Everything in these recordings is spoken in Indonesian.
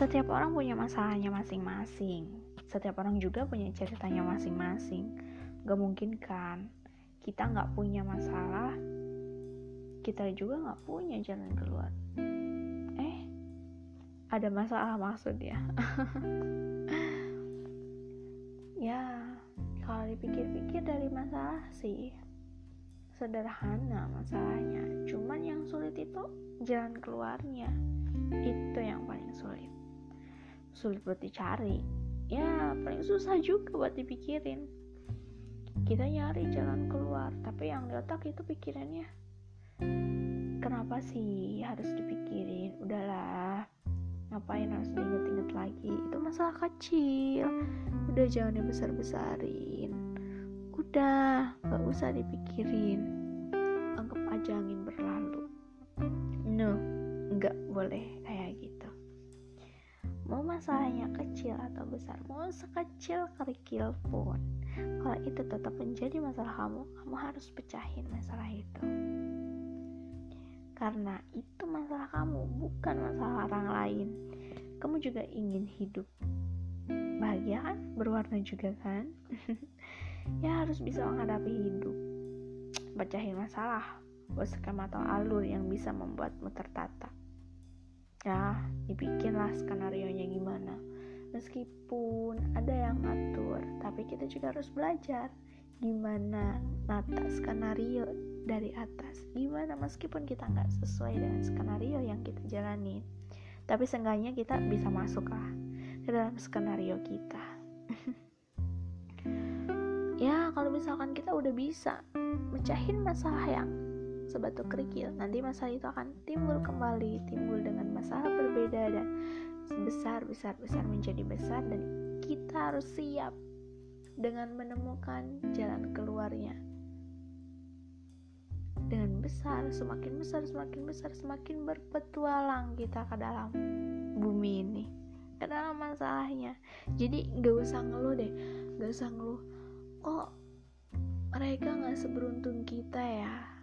Setiap orang punya masalahnya masing-masing. Setiap orang juga punya ceritanya masing-masing. Gak mungkin kan kita nggak punya masalah, kita juga nggak punya jalan keluar. Eh, ada masalah maksudnya. ya, kalau dipikir-pikir dari masalah sih sederhana masalahnya. Cuman yang sulit itu jalan keluarnya. Itu yang paling sulit sulit buat dicari. Ya paling susah juga buat dipikirin. Kita nyari jalan keluar tapi yang di otak itu pikirannya kenapa sih harus dipikirin? Udahlah ngapain harus diinget-inget lagi? Itu masalah kecil. Udah jangan dibesar-besarin udah gak usah dipikirin. Anggap aja angin berlalu. No nggak boleh masalahnya kecil atau besar mau sekecil kerikil pun kalau itu tetap menjadi masalah kamu kamu harus pecahin masalah itu. Karena itu masalah kamu bukan masalah orang lain. Kamu juga ingin hidup bahagia kan? Berwarna juga kan? Ya harus bisa menghadapi hidup. Pecahin masalah buat skema atau alur yang bisa membuatmu tertata ya dibikinlah skenario nya gimana. Meskipun ada yang ngatur tapi kita juga harus belajar gimana nata skenario dari atas. Gimana meskipun kita nggak sesuai dengan skenario yang kita jalani tapi seenggaknya kita bisa masuk lah ke dalam skenario kita. Ya kalau misalkan kita udah bisa mecahin masalah yang sebatu kerikil nanti masalah itu akan timbul kembali timbul dengan masalah berbeda dan besar besar besar menjadi besar dan kita harus siap dengan menemukan jalan keluarnya. Dengan besar semakin besar semakin besar semakin berpetualang kita ke dalam bumi ini ke dalam masalahnya. Jadi gak usah ngeluh deh gak usah ngeluh. Kok mereka gak seberuntung kita ya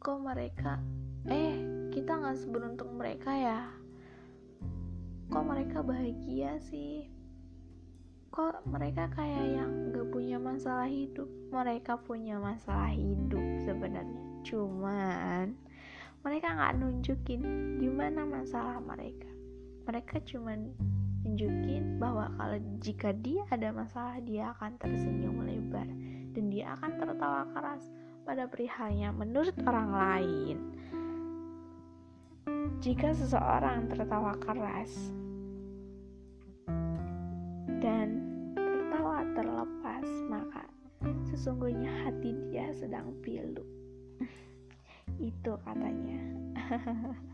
kok mereka. Eh kita nggak seberuntung mereka ya? Kok mereka bahagia sih? Kok mereka kayak yang gak punya masalah hidup? Mereka punya masalah hidup sebenarnya. Cuman mereka nggak nunjukin gimana masalah mereka. Mereka cuman nunjukin bahwa kalau jika dia ada masalah dia akan tersenyum lebar. Dan dia akan tertawa keras pada perihalnya menurut orang lain. Jika seseorang tertawa keras dan tertawa terlepas, maka sesungguhnya hati dia sedang pilu. Itu katanya.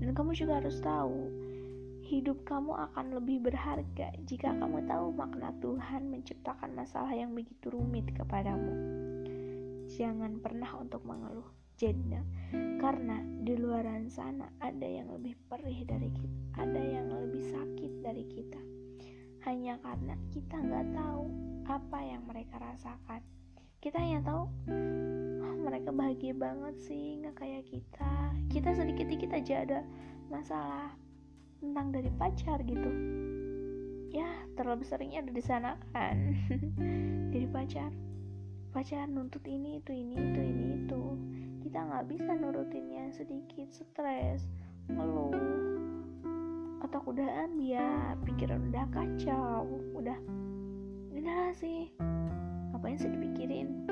dan kamu juga harus tahu hidup kamu akan lebih berharga jika kamu tahu makna Tuhan menciptakan masalah yang begitu rumit kepadamu. Jangan pernah untuk mengeluh, jeda, karena di luar sana ada yang lebih perih dari kita, ada yang lebih sakit dari kita. Hanya karena kita nggak tahu apa yang mereka rasakan. Kita hanya tahu oh, mereka bahagia banget sih, nggak kayak kita. Kita sedikit-sedikit aja ada masalah tentang dari pacar gitu. Ya terlalu seringnya ada di sana kan. Dari pacar. Pacar nuntut ini itu ini itu ini itu. Kita nggak bisa nurutinnya sedikit stres ngeluh otak udah ambiar pikiran udah kacau udah udah sih. Ngapain sih dipikirin?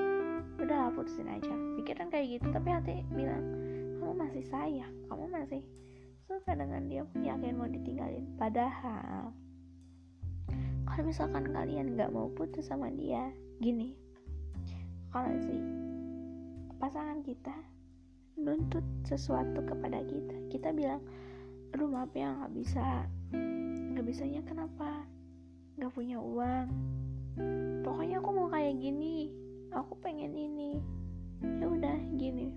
Udah putusin aja. Pikiran kayak gitu tapi hati bilang kamu masih sayang kamu masih suka dengan dia yakin mau ditinggalin. Padahal kalau misalkan kalian nggak mau putus sama dia gini kalau sih pasangan kita nuntut sesuatu kepada kita. Kita bilang aduh maaf ya nggak bisa. Nggak bisanya kenapa? Nggak punya uang. Pokoknya aku mau kayak gini. Aku pengen ini. Ya udah gini.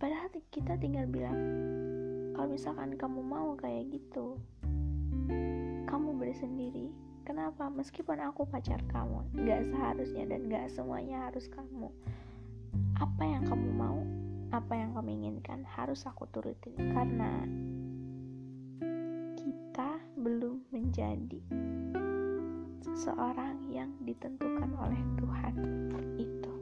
Padahal kita tinggal bilang kalau misalkan kamu mau kayak gitu kamu bersendiri. Kenapa? Meskipun aku pacar kamu nggak seharusnya dan nggak semuanya harus kamu. Apa yang kamu mau apa yang kamu inginkan harus aku turutin. Karena kita belum menjadi seseorang yang ditentukan oleh Tuhan itu.